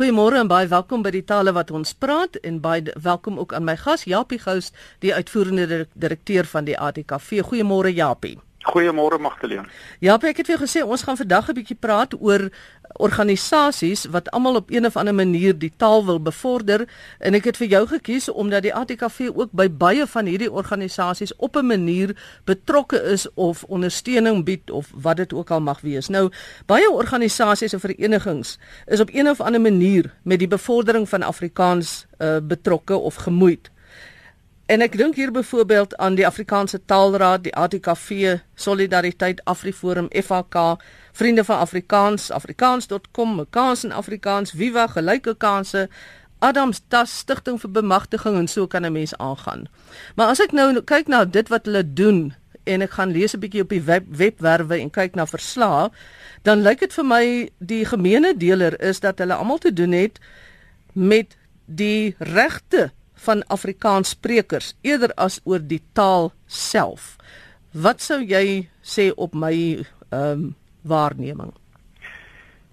Goeiemôre en baie welkom by die tale wat ons praat en baie welkom ook aan my gas Japie Gous, die uitvoerende direkteur van die ATKV. Goeiemôre Japie. Goeiemôre Magdalene. Ja, ek het vir jou gesê ons gaan vandag 'n bietjie praat oor organisasies wat almal op een of ander manier die taal wil bevorder en ek het vir jou gekies omdat die ATKV ook by baie van hierdie organisasies op 'n manier betrokke is of ondersteuning bied of wat dit ook al mag wees. Nou, baie organisasies en verenigings is op een of ander manier met die bevordering van Afrikaans uh, betrokke of gemoeid. En ek dink hier byvoorbeeld aan die Afrikaanse Taalraad, die ATKV, Solidariteit Afriforum, FHK, Vriende van Afrikaans, afrikaans.com, Mekaans in Afrikaans, Viva Gelyke Kanse, Adams Tas Stichting vir Bemagtiging en so kan 'n mens aangaan. Maar as ek nou kyk na dit wat hulle doen en ek gaan lees 'n bietjie op die web, webwerwe en kyk na verslae, dan lyk dit vir my die gemeene deler is dat hulle almal te doen het met die regte van Afrikaans sprekers eerder as oor die taal self. Wat sou jy sê op my ehm um, waarneming?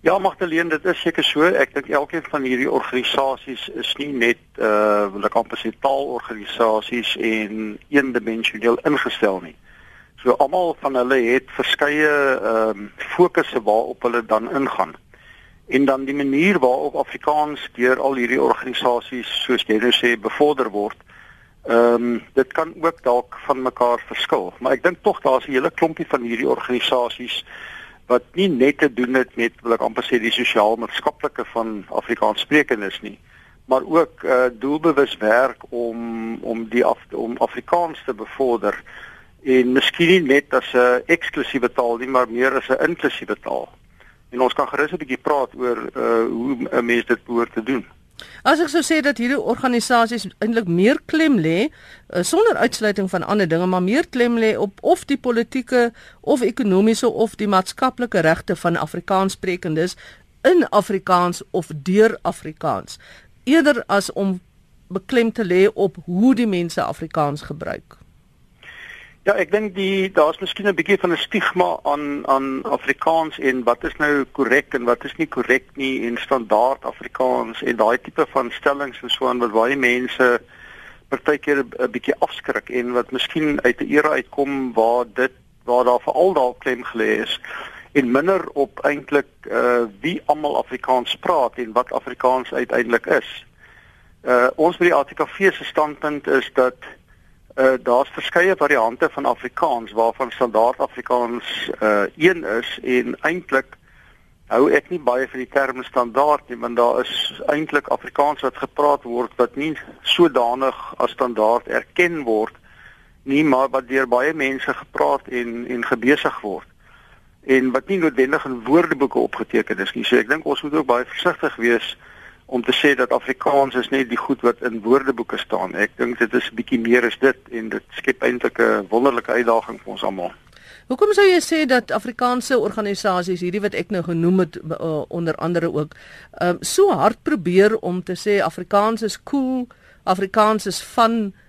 Ja, Magdalene, dit is seker so. Ek dink elkeen van hierdie organisasies is nie net uh wil ek amper sê taalorganisasies en eendimensioneel ingestel nie. So almal van hulle het verskeie ehm um, fokusse waarop hulle dan ingaan en dan die manier waarop Afrikaans deur al hierdie organisasies soos jy nou sê bevorder word. Ehm um, dit kan ook dalk van mekaar verskil, maar ek dink tog daar's 'n hele klompie van hierdie organisasies wat nie net te doen het met wil ek amper sê die sosiaal-maatskaplike van Afrikaans sprekendes nie, maar ook uh doelbewus werk om om die af, om Afrikaans te bevorder en miskien net as 'n eksklusiewe taal nie, maar meer as 'n inklusiewe taal. En ons kan gerus 'n bietjie praat oor uh hoe 'n mens dit behoort te doen. As ek sou sê dat hierdie organisasies eintlik meer klem lê uh, sonder uitsluiting van ander dinge, maar meer klem lê op of die politieke of ekonomiese of die maatskaplike regte van Afrikaanssprekendes in Afrikaans of deur Afrikaans eerder as om beklem te lê op hoe die mense Afrikaans gebruik. Ja, ek dink die daar's miskien 'n bietjie van 'n stigma aan aan Afrikaans en wat is nou korrek en wat is nie korrek nie en standaard Afrikaans en daai tipe van stellings en so aan wat baie mense partykeer 'n bietjie afskrik en wat miskien uit 'n era uitkom waar dit waar daar veral dalk klem gelê is en minder op eintlik uh wie almal Afrikaans praat en wat Afrikaans uiteindelik is. Uh ons by die ATKV se standpunt is dat uh, daar's verskeie variante van Afrikaans waarvan standaard Afrikaans uh een is en eintlik hou ek nie baie van die term standaard nie want daar is eintlik Afrikaans wat gepraat word wat nie sodanig as standaard erken word nie maar wat deur baie mense gepraat en en gebesig word en wat nie noodwendig in woordeboeke opgeteken is nie. So ek dink ons moet ook baie versigtig wees om te sê dat Afrikaans is net die goed wat in woordeboeke staan. Ek dink dit is 'n bietjie meer as dit en dit skep eintlik 'n wonderlike uitdaging vir ons almal. Hoekom sou jy sê dat Afrikaanse organisasies, hierdie wat ek nou genoem het uh, onder andere ook, um, so hard probeer om te sê Afrikaans is cool, Afrikaans is van Uh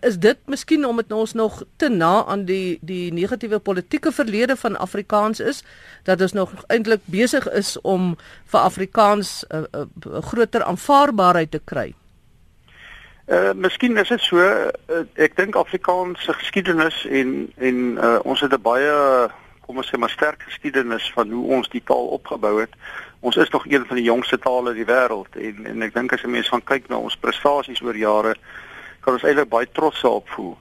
is dit miskien omdat ons nog te na aan die die negatiewe politieke verlede van Afrikaans is dat ons nog eintlik besig is om vir Afrikaans 'n uh, uh, uh, groter aanvaarbaarheid te kry. Uh miskien is dit so uh, ek dink Afrikaans se geskiedenis en en uh, ons het 'n baie kom ons sê maar sterk geskiedenis van hoe ons die taal opgebou het. Ons is nog een van die jongste tale in die wêreld en en ek dink as 'n mens van kyk na ons prestasies oor jare kan ons eintlik baie trots op voel.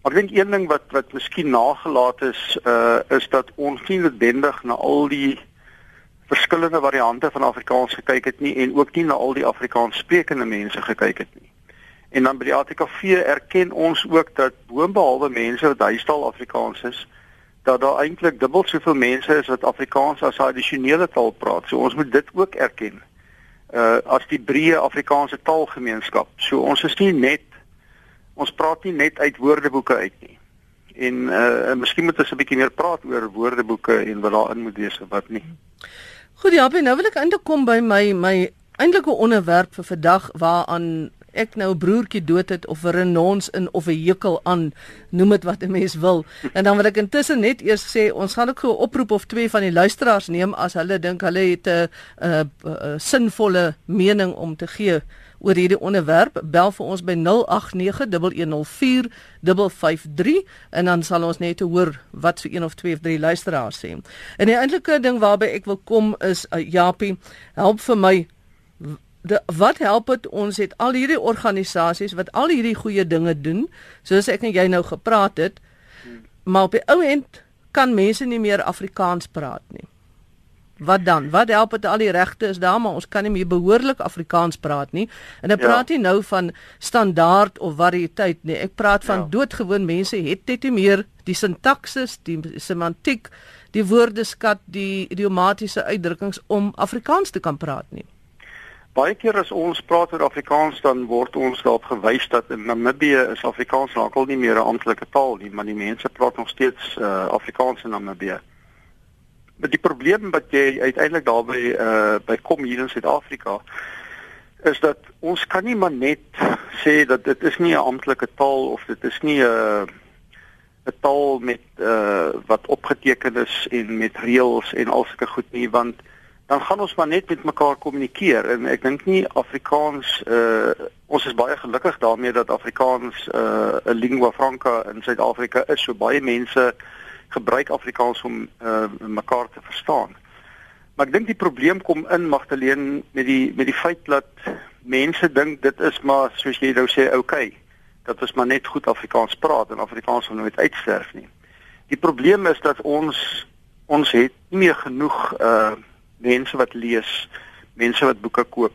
Maar ek dink een ding wat wat miskien nagelaat is, uh is dat ons nie noodwendig na al die verskillende variante van Afrikaans gekyk het nie en ook nie na al die Afrikaans sprekende mense gekyk het nie. En dan by die ATKV erken ons ook dat boonbehalwe mense wat huistaal Afrikaans is, dat daar eintlik dubbel soveel mense is wat Afrikaans as 'n addisionele taal praat. So ons moet dit ook erken. Uh as die breë Afrikaanse taalgemeenskap. So ons is nie net ons praat nie net uit woordeboeke uit nie. En uh miskien moet ons 'n bietjie meer praat oor woordeboeke en wat daarin moet wees en wat nie. Goed, ja, nou wil ek eintlik kom by my my eintlike onderwerp vir vandag waaraan ek nou 'n broertjie dood het of 'n renons in of 'n hekel aan, noem dit wat 'n mens wil. En dan wil ek intussen net eers sê ons gaan ook gou 'n oproep of twee van die luisteraars neem as hulle dink hulle het 'n 'n sinvolle mening om te gee oor hierdie onderwerp, bel vir ons by 0891104553 en dan sal ons net hoor wat so een of twee of drie luisteraars sê. En die eintlike ding waarby ek wil kom is uh, Japie, help vir my. De, wat help dit ons het al hierdie organisasies wat al hierdie goeie dinge doen soos ek en jy nou gepraat het maar op die ou end kan mense nie meer Afrikaans praat nie Wat dan? Wat help dit al die regte is daar maar ons kan nie meer behoorlik Afrikaans praat nie. En ek ja. praat nie nou van standaard of variëteit nie. Ek praat van ja. doodgewoon mense het net nie meer die sintaksis, die semantiek, die woordeskat, die idiomatiese uitdrukkings om Afrikaans te kan praat nie. Baie keer as ons praat oor Afrikaans dan word ons daarop gewys dat in Namibië is Afrikaans al nie meer 'n amptelike taal nie, maar die mense praat nog steeds uh, Afrikaans in Namibië. Maar die probleem wat jy uiteindelik daarby uh by kom hier in Suid-Afrika is dat ons kan nie maar net sê dat dit is nie 'n amptelike taal of dit is nie 'n 'n taal met uh wat opgeteken is en met reëls en al sulke goed nie want dan gaan ons maar net met mekaar kommunikeer en ek dink nie Afrikaans uh ons is baie gelukkig daarmee dat Afrikaans uh 'n lingua franca in Suid-Afrika is. So baie mense gebruik Afrikaans om uh, mekaar te verstaan. Maar ek dink die probleem kom in Magdalene met die met die feit dat mense dink dit is maar soos jy nou sê, okay, dat ons maar net goed Afrikaans praat en Afrikaans sal nooit uitsterf nie. Die probleem is dat ons ons het nie meer genoeg uh mense wat lees, mense wat boeke koop,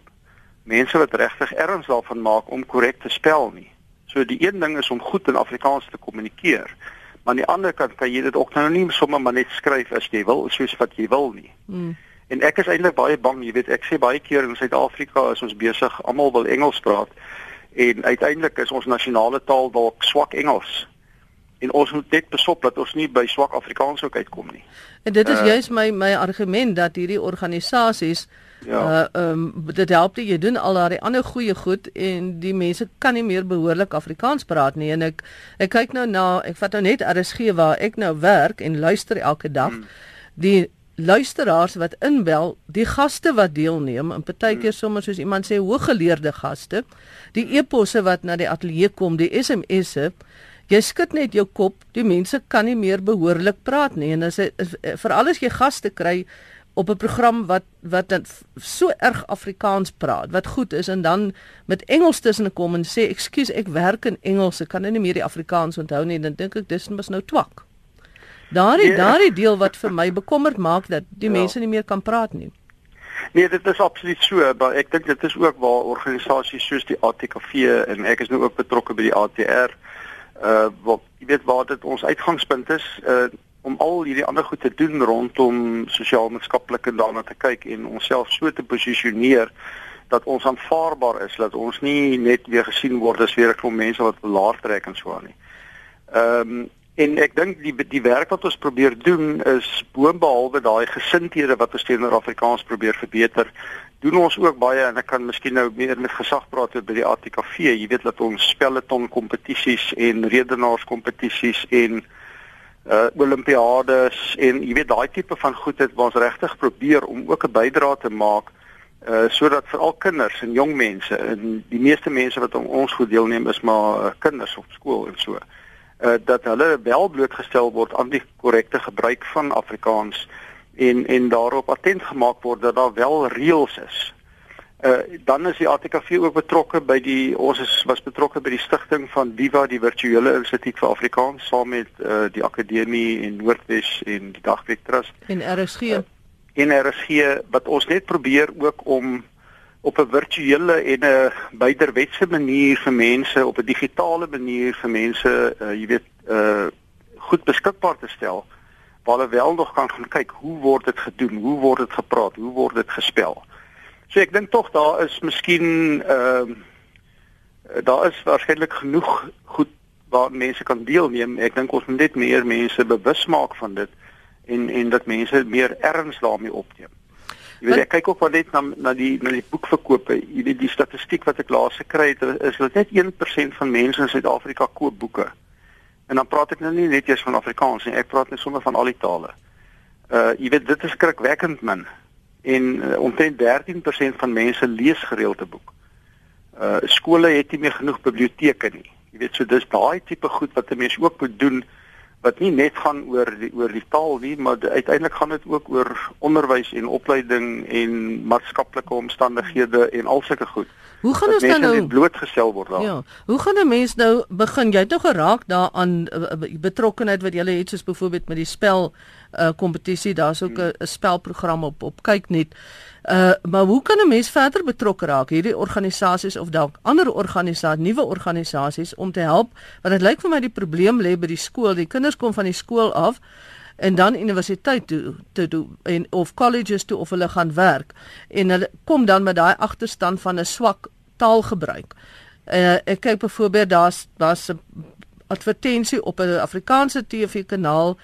mense wat regtig erns daarvan maak om korrek te spel nie. So die een ding is om goed in Afrikaans te kommunikeer. Maar aan die ander kant kan jy dit ook nou nie sommer maar net skryf as jy wil, soos wat jy wil nie. Mm. En ek is eintlik baie bang, jy weet, ek sê baie keer in Suid-Afrika is ons besig, almal wil Engels praat en uiteindelik is ons nasionale taal dalk swak Engels. En ons moet net besop dat ons nie by swak Afrikaans ook uitkom nie. En dit is uh, juist my my argument dat hierdie organisasies Ja. Uh ehm um, dit help dit jy doen al daai ander goeie goed en die mense kan nie meer behoorlik Afrikaans praat nie en ek ek kyk nou na ek vat nou net RSG waar ek nou werk en luister elke dag. Hmm. Die luisteraars wat inbel, die gaste wat deelneem en partykeer hmm. sommer soos iemand sê hooggeleerde gaste, die eposse wat na die ateljee kom, die SMS'e Jy skud net jou kop, die mense kan nie meer behoorlik praat nie en as vir alles jy gaste kry, op 'n program wat wat so erg Afrikaans praat, wat goed is en dan met Engels tussen kom en sê ekskuus ek werk in Engels, ek kan nou nie meer die Afrikaans onthou nie, dan dink ek dis mos nou twak. Daardie ja. daardie deel wat vir my bekommerd maak dat die ja. mense nie meer kan praat nie. Nee, dit is absoluut so, maar ek dink dit is ook waar organisasies soos die ATKV en ek is nou ook betrokke by die ATR uh wat jy weet waar dit ons uitgangspunt is uh om al hierdie ander goed te doen rondom sosiaal-maatskaplik en daarna te kyk en onsself so te posisioneer dat ons aanvaarbaar is dat ons nie net weer gesien word as weer 'n klomp mense wat laer trek en so aan nie. Ehm um, en ek dink die die werk wat ons probeer doen is boonbehalwe daai gesindhede wat ons teenoor Afrikaans probeer verbeter, doen ons ook baie en ek kan miskien nou meer met gesag praat oor by die ATKV. Jy weet dat ons spelleton kompetisies en redenaarskompetisies en uh olimpiades en jy weet daai tipe van goed het ons regtig probeer om ook 'n bydrae te maak uh sodat veral kinders en jong mense en die meeste mense wat aan ons goed deelneem is maar uh, kinders op skool en so uh dat hulle wel blootgestel word aan die korrekte gebruik van Afrikaans en en daarop attent gemaak word dat daar wel reëls is. Uh, dan is die ATKV ook betrokke by die ons is was betrokke by die stigting van Viva die virtuele instituut vir Afrikaans saam met uh, die akademie en Noordwes en die Dagweek Trust. En RSG uh, en RSG wat ons net probeer ook om op 'n virtuele en 'n byderwetse manier vir mense op 'n digitale manier vir mense uh, jy weet uh, goed beskikbaar te stel waar hulle wel nog kan gaan kyk hoe word dit gedoen hoe word dit gepraat hoe word dit gespel So ek dink tog daar is miskien ehm uh, daar is waarskynlik genoeg goed waar mense kan deelneem. Ek dink ons moet net meer mense bewus maak van dit en en dat mense meer erns daarmee opneem. Jy weet ek kyk ook maar net na na die na die boekverkope. Jy weet die statistiek wat ek laas gekry het is dat net 1% van mense in Suid-Afrika koop boeke. En dan praat ek nou nie net eers van Afrikaans nie, ek praat net sommer van al die tale. Uh jy weet dit is skrikwekkend min. En uh, omtrent 13% van mense lees gereeld 'n boek. Uh skole het nie meer genoeg biblioteke nie. Jy weet so dis daai tipe goed wat 'n mens ook moet doen wat nie net gaan oor die oor die taal nie, maar uiteindelik gaan dit ook oor onderwys en opleiding en maatskaplike omstandighede en al sulke goed. Hoe gaan ons dan nou blootgestel word daar? Ja. Hoe gaan 'n mens nou begin? Jy het nou geraak daaraan uh, betrokkeheid wat jy het soos byvoorbeeld met die spel uh kompetisie. Daar's ook 'n hmm. spelprogram op op kyk net. Uh maar hoe kan 'n mens verder betrokke raak hierdie organisasies of dalk ander organisasies, nuwe organisasies om te help? Want dit lyk vir my die probleem lê by die skool. Die kinders kom van die skool af en dan universiteit toe te doen en of colleges toe of hulle gaan werk en hulle kom dan met daai agterstand van 'n swak taalgebruik. Uh, ek kyk byvoorbeeld daar's daar's 'n advertensie op 'n Afrikaanse TV-kanaal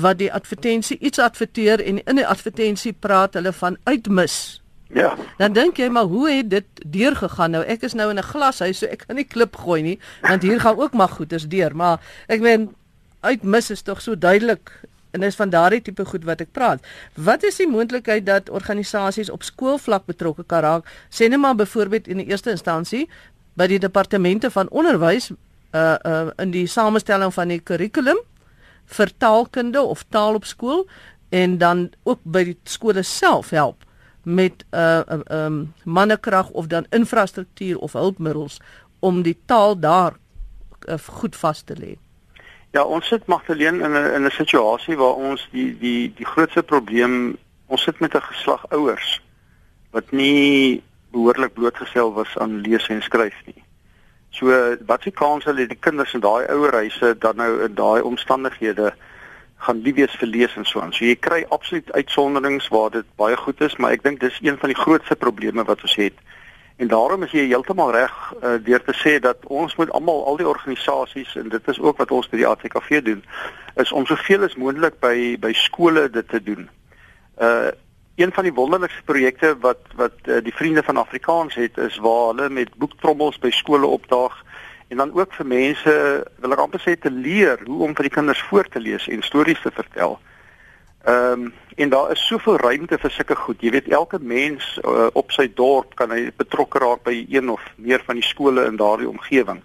wat die advertensie iets adverteer en in die advertensie praat hulle van uitmis. Ja. Dan dink jy maar hoe het dit deurgegaan nou? Ek is nou in 'n glashuis so ek kan nie klip gooi nie want hier gaan ook maar goeders deur, maar ek meen uitmis is tog so duidelik en dis van daardie tipe goed wat ek praat. Wat is die moontlikheid dat organisasies op skoolvlak betrokke kan raak? Sê net maar byvoorbeeld in die eerste instansie by die departemente van onderwys uh uh in die samestelling van die kurrikulum vir taalkunde of taal op skool en dan ook by die skole self help met uh um uh, mannekrag of dan infrastruktuur of hulpmiddels om die taal daar uh, goed vas te lê. Ja, ons sit Magdalene in 'n in 'n situasie waar ons die die die grootste probleem ons sit met 'n geslag ouers wat nie behoorlik blootgestel was aan lees en skryf nie. So wat se kans hulle die kinders in daai ouerhuise dan nou in daai omstandighede gaan nie wees vir lees en so aan. So jy kry absoluut uitsonderings waar dit baie goed is, maar ek dink dis een van die grootste probleme wat ons het. En daarom is jy heeltemal reg uh, deur te sê dat ons moet almal al die organisasies en dit is ook wat ons by die ATKV doen is om soveel as moontlik by by skole dit te doen. Uh een van die wonderlikste projekte wat wat uh, die vriende van Afrikaans het is waar hulle met boektrommels by skole opdaag en dan ook vir mense wil ek amper sê te leer hoe om vir die kinders voor te lees en stories te vertel. Ehm um, en daar is soveel ruimte vir sulke goed. Jy weet elke mens uh, op sy dorp kan hy betrokke raak by een of meer van die skole in daardie omgewing.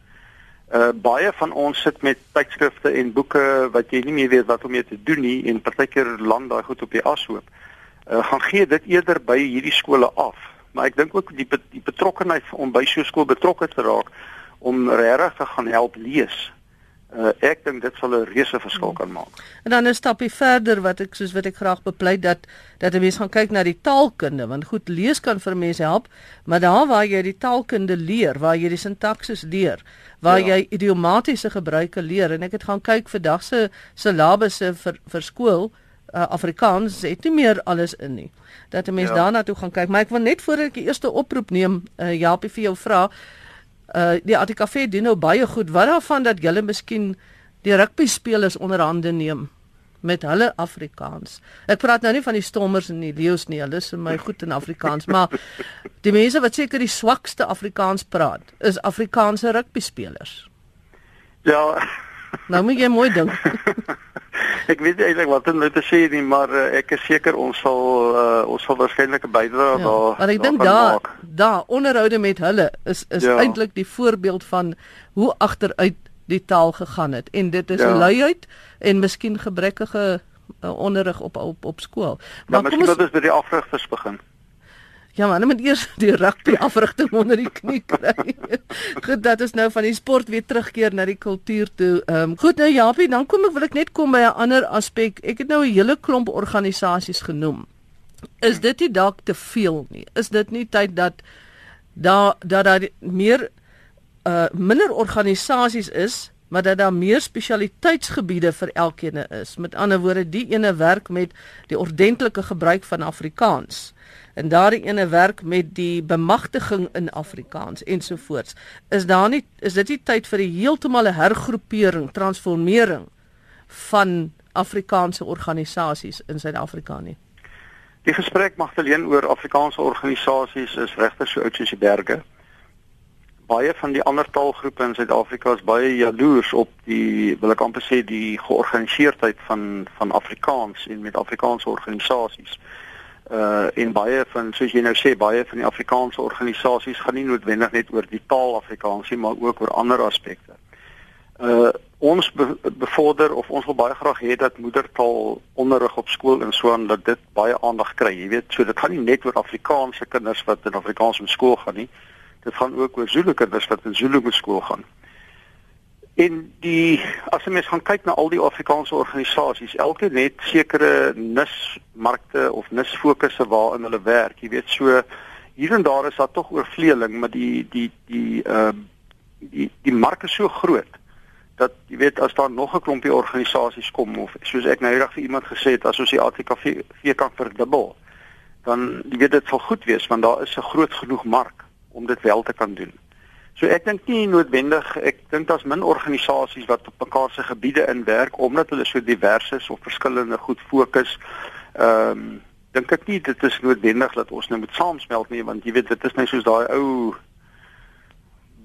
Uh baie van ons sit met tydskrifte en boeke wat jy nie meer weet wat om mee te doen nie en partykeer land daai goed op die ashoop. Uh gaan gee dit eerder by hierdie skole af. Maar ek dink ook die die betrokkenheid om by so 'n skool betrokke te raak om regtig te gaan help lees Uh, ek dink dit sal 'n reuse verskil kan maak. En dan 'n stapie verder wat ek soos wat ek graag bepleit dat dat 'n mens gaan kyk na die taalkunde want goed lees kan vir mense help, maar daar waar jy die taalkunde leer, waar jy die sintaksis leer, waar ja. jy idiomatiese gebruike leer en ek het gaan kyk vir dag se silabusse vir vir skool uh, Afrikaans het nie meer alles in nie. Dat 'n mens ja. daarna toe gaan kyk, maar ek wil net voordat ek die eerste oproep neem, uh, Japie vir jou vra uh die ATKV doen nou baie goed. Wat daarvan dat julle miskien die rugby spelers onderhande neem met hulle Afrikaans. Ek praat nou nie van die stommers en die leeu's nie. Hulle is vir my goed in Afrikaans, maar die mense wat seker die swakste Afrikaans praat, is Afrikaanse rugby spelers. Ja. Nou moet jy mooi dink. ek weet eintlik wat om nou te sê nie, maar uh, ek is seker ons sal uh, ons sal waarskynlik 'n bydrae ja, daar. Maar ek dink daar daar onderhoude met hulle is is ja. eintlik die voorbeeld van hoe agteruit die taal gegaan het en dit is ja. luiheid en miskien gebrekkige uh, onderrig op op op skool. Maar ja, kom ons moet by die afrigters begin. Ja man, moet eers die rugby afrigting onder die knie kry. goed, dat is nou van die sport weer terugkeer na die kultuur toe. Ehm um, goed nou Japie, dan kom ek wil ek net kom by 'n ander aspek. Ek het nou 'n hele klomp organisasies genoem. Is dit nie dalk te veel nie? Is dit nie tyd dat daar dat daar meer uh minder organisasies is maar dat daar meer spesialiteitsgebiede vir elkeen is. Met ander woorde, die ene werk met die ordentlike gebruik van Afrikaans en daardie ene werk met die bemagtiging in Afrikaans ensovoorts. Is daar nie is dit nie tyd vir 'n heeltemal 'n hergroepering, transformering van Afrikaanse organisasies in Suid-Afrika nie? Die gesprek mag alleen oor Afrikaanse organisasies is regtig so oud soos die berge. Baie van die ander taalgroepe in Suid-Afrika is baie jaloers op die wil ek amper sê die georganiseerdheid van van Afrikaans en met Afrikaanse organisasies uh en baie van soos jy nou sê baie van die Afrikaanse organisasies gaan nie noodwendig net oor die taal Afrikaans nie maar ook oor ander aspekte. Uh ons be bevorder of ons wil baie graag hê dat moedertaal onderrig op skool en so aan dat dit baie aandag kry. Jy weet, so dit gaan nie net oor Afrikaanse kinders wat in Afrikaans op skool gaan nie. Dit gaan ook oor Zulu kinders wat in Zulu op skool gaan. En die as jy mens gaan kyk na al die Afrikaanse organisasies, elke net sekere nismarkte of nisfokusse waarin hulle werk. Jy weet so hier en daar is daar tog oorvleeling, maar die die die ehm uh, die die mark is so groot dat jy weet as daar nog 'n klompie organisasies kom of soos ek nou eendag vir iemand gesê het as ons die ATKV kan verdubbel, dan jy weet dit sal goed wees want daar is 'n groot genoeg mark om dit wel te kan doen. So ek dink nie noodwendig ek dink daar's min organisasies wat op mekaar se gebiede inwerk omdat hulle so divers is of verskillende goed fokus. Ehm um, dink ek nie dit is noodwendig dat ons nou moet saamsmelt nie want jy weet dit is net soos daai ou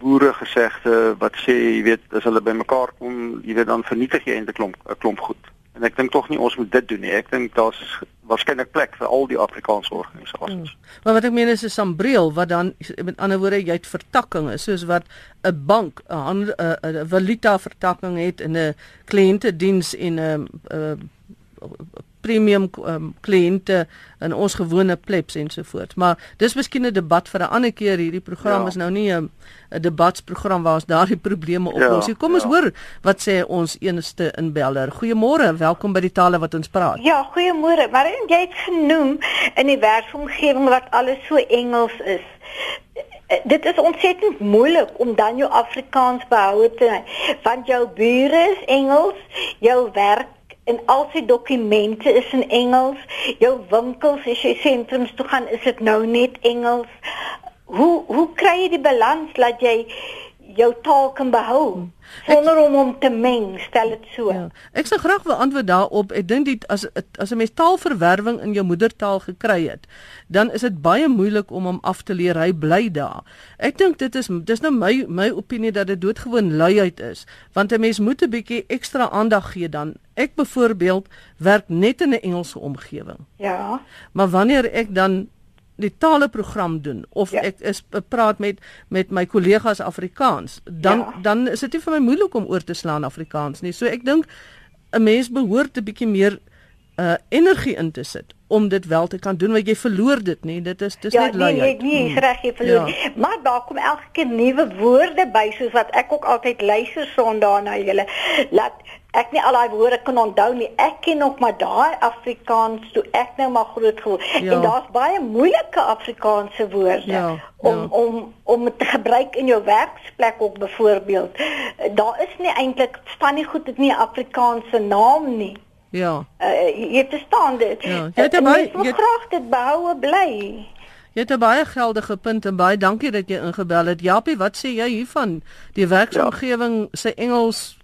boere gesegde wat sê jy weet as hulle bymekaar kom jy weet dan vernietig jy eintlik 'n klomp 'n klomp goed. En ek dink tog nie ons moet dit doen nie. Ek dink daar's waarskynlik plek vir al die Afrikaanse organisasies. Hmm. Maar wat ek meen is 'n sambreel wat dan met ander woorde jy het vertakkings soos wat 'n bank 'n 'n valuta vertakking het in 'n kliëntediens en 'n 'n premium um, kliënte in ons gewone plebs ensovoorts. Maar dis miskien 'n debat vir 'n ander keer. Hierdie program ja. is nou nie 'n 'n debatsprogram waar ons daardie probleme oplos nie. Ja, Kom ons ja. hoor wat sê ons enigste inbeller. Goeiemôre, welkom by die tale wat ons praat. Ja, goeiemôre. Maar jy het genoem in die werksomgewing wat alles so Engels is dit is ontsettend moeilik om dan jou Afrikaans behou te want jou bure is Engels, jou werk en al sy dokumente is in Engels. Jou winkels as jy sentrums toe gaan, is dit nou net Engels. Hoe hoe kry jy die balans dat jy jou taal kan behou sonder om om te meng, stel dit so. Ja. Ek sou graag wil antwoord daarop. Ek dink dit as as 'n mens taalverwerwing in jou moedertaal gekry het, dan is dit baie moeilik om hom af te leer. Hy bly daar. Ek dink dit is dis nou my my opinie dat dit doodgewoon luiheid is, want 'n mens moet 'n bietjie ekstra aandag gee dan. Ek byvoorbeeld werk net in 'n Engelse omgewing. Ja. Maar wanneer ek dan die taleprogram doen of ja. ek is praat met met my kollegas Afrikaans, dan ja. dan is dit nie vir my moeilik om oor te slaan Afrikaans nie. So ek dink 'n mens behoort 'n bietjie meer uh energie in te sit om dit wel te kan doen want jy verloor dit nie dit is dis ja, net lui. Ja, nee, nee, nee, reg jy verloor. Ja. Maar daar kom elke keer nuwe woorde by soos wat ek ook altyd luister Sondag na julle. Laat ek nie al daai woorde kan onthou nie. Ek ken nog maar daai Afrikaans toe ek nou maar groot geword. Ja. En daar's baie moeilike Afrikaanse woorde ja, om ja. om om te gebruik in jou werksplek ook byvoorbeeld. Daar is nie eintlik staan nie goed dit nie Afrikaanse naam nie. Ja. Uh, jy verstaan dit. Ja. Jy het baie jy graag dit behoue bly. Jy het 'n baie geldige punt en baie dankie dat jy ingebel het. Japie, wat sê jy hiervan? Die werksomgewing ja. se Engels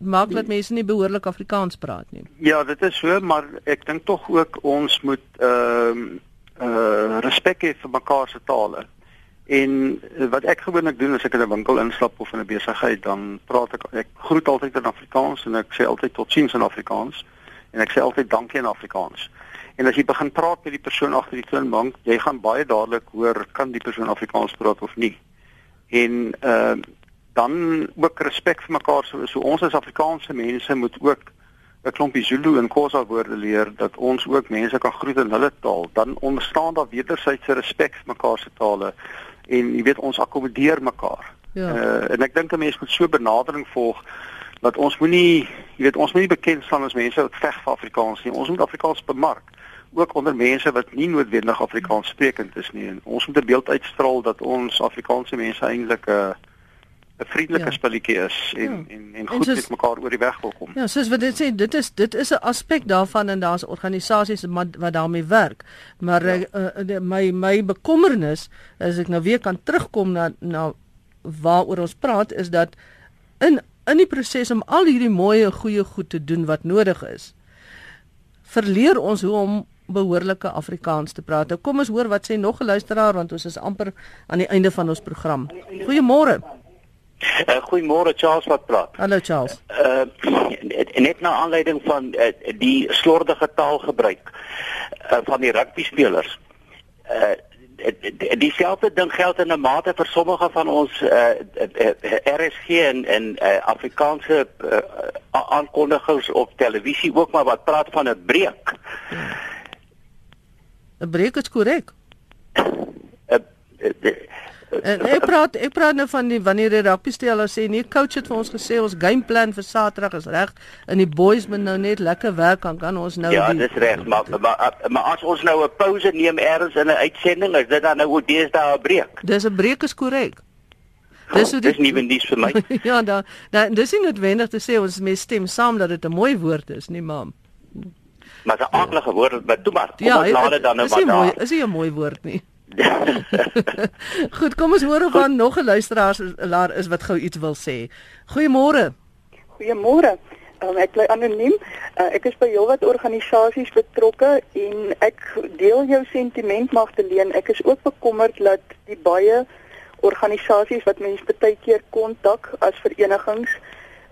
maak dat mense nie behoorlik Afrikaans praat nie. Ja, dit is so, maar ek dink tog ook ons moet ehm uh, uh respek hê vir mekaar se tale. En wat ek gewoonlik doen as ek in 'n winkel instap of in 'n besigheid, dan praat ek ek groet altyd in Afrikaans en ek sê altyd totsiens in Afrikaans en ek sê altyd dankie in Afrikaans. En as jy begin praat met die persoon agter die toonbank, jy gaan baie dadelik hoor kan die persoon Afrikaans praat of nie. En ehm uh, dan ook respek vir mekaar so so ons as Afrikaanse mense moet ook 'n klompie Zulu en Xhosa woorde leer dat ons ook mense kan groet in hulle taal. Dan onderstaan daar wederwysige respek vir mekaar se tale en jy weet ons akkommodeer mekaar. Ja. Uh, en ek dink 'n mens moet so benadering volg dat ons moenie, jy weet, ons moenie bekend staan as mense wat veg vir Afrikaans nie. Ons moet Afrikaans bemark ook onder mense wat nie noodwendig Afrikaans sprekend is nie. En ons moet 'n beeld uitstraal dat ons Afrikaanse mense eintlik 'n uh, 'n vriendelike ja. spulletjie is en, ja. en en goed en soos, met mekaar oor die weg wil kom. Ja, soos wat dit sê, dit is dit is 'n aspek daarvan en daar's organisasies wat, wat daarmee werk. Maar ja. uh, uh, my my bekommernis as ek nou weer kan terugkom na na waaroor ons praat is dat in in die proses om al hierdie mooi en goeie goed te doen wat nodig is, verleer ons hoe om behoorlike Afrikaans te praat. Nou kom ons hoor wat sê nog 'n luisteraar want ons is amper aan die einde van ons program. Goeiemôre. Uh, Goeiemôre Charles wat praat. Hallo Charles. Uh net na aanleiding van uh, die slordige taalgebruik uh, van die rugby spelers. Uh dieselfde ding geld in 'n mate vir sommige van ons uh, RSG en en uh, Afrikaanse uh, aankondigers op televisie ook maar wat praat van 'n breek. 'n Breek is korrek. En ek praat ek praat nou van die wanneer die rugby spelers sê nee coach het vir ons gesê ons game plan vir Saterdag is reg en die boys moet nou net lekker werk kan kan ons nou Ja, dis reg, maar, maar maar as ons nou 'n pouse neem eers in 'n uitsending, is dit dan nou hoe dis daar 'n breek? Dis 'n breek is korrek. Dis so dis nie nuus vir my. ja, dan dan dis nie noodwendig te sê ons mes stem saam dat dit 'n mooi woord is, nie maar Maar 'n aardige woord, maar toe maar. Kom ja, ons laat dit dan nou maar daar. Is nie 'n mooi woord nie. Goed, kom ons hoor of daar nog 'n luisteraar is wat gou iets wil sê. Goeiemôre. Goeiemôre. Um, ek bly anoniem. Uh, ek is by heelwat organisasies betrokke en ek deel jou sentiment Magdalene. Ek is ook bekommerd dat die baie organisasies wat mense baie keer kontak as verenigings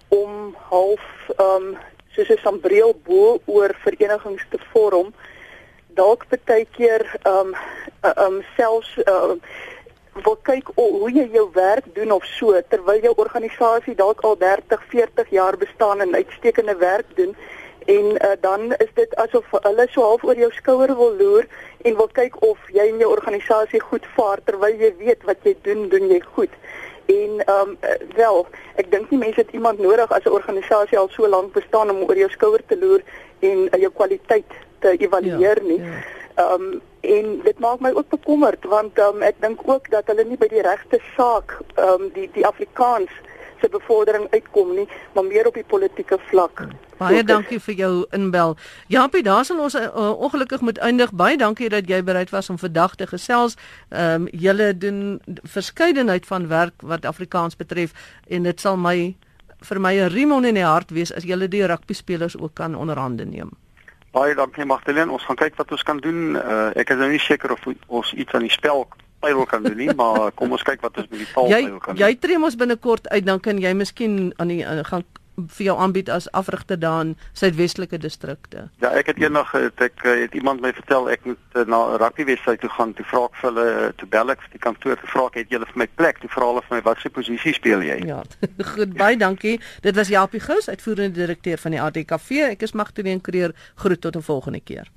om half ehm um, soos 'n sambreel bo oor verenigings te vorm dalk baie keer ehm um, ehm um, selfs ehm um, wil kyk oh, hoe jy jou werk doen of so terwyl jou organisasie dalk al 30, 40 jaar bestaan en uitstekende werk doen en uh, dan is dit asof hulle so half oor jou skouer wil loer en wil kyk of jy in jou organisasie goed vaar terwyl jy weet wat jy doen, doen jy goed. En ehm um, wel, ek dink nie mense het iemand nodig as 'n organisasie al so lank bestaan om oor jou skouer te loer en uh, jou kwaliteit te evalueer ja, nie. Ja. Ehm ja. um, en dit maak my ook bekommerd want um, ek dink ook dat hulle nie by die regte saak ehm um, die die Afrikaans se bevordering uitkom nie, maar meer op die politieke vlak. Baie dankie vir jou inbel. Jaapie, daar sal ons uh, ongelukkig moet eindig. Baie dankie dat jy bereid was om vandag te gesels. Ehm um, julle doen verskeidenheid van werk wat Afrikaans betref en dit sal my vir my 'n riem in die hart wees as julle die rugby spelers ook kan onderhande neem. Baie dankie Magdalene. Ons gaan kyk wat ons kan doen. Uh, ek is nou nie seker of ons iets aan die spel pyl kan doen nie, maar kom ons kyk wat ons met die pyl kan doen. Jy tree mos binnekort uit dan kan jy miskien aan die uh, gaan vir jou aanbied as afrigter daan suidwestelike distrikte. Ja, ek het eendag het ek eh, het iemand my vertel ek moet uh, na 'n rugbywedstryd toe gaan, toe vra ek vir hulle toe bel ek die kantoor te vra het julle vir my plek, toe vra hulle vir my wat se posisie speel jy? Ja. Goed, baie dankie. Dit was Japie Gous, uitvoerende direkteur van die ATKV. Ek is Magdalene Creer. Groet tot 'n volgende keer.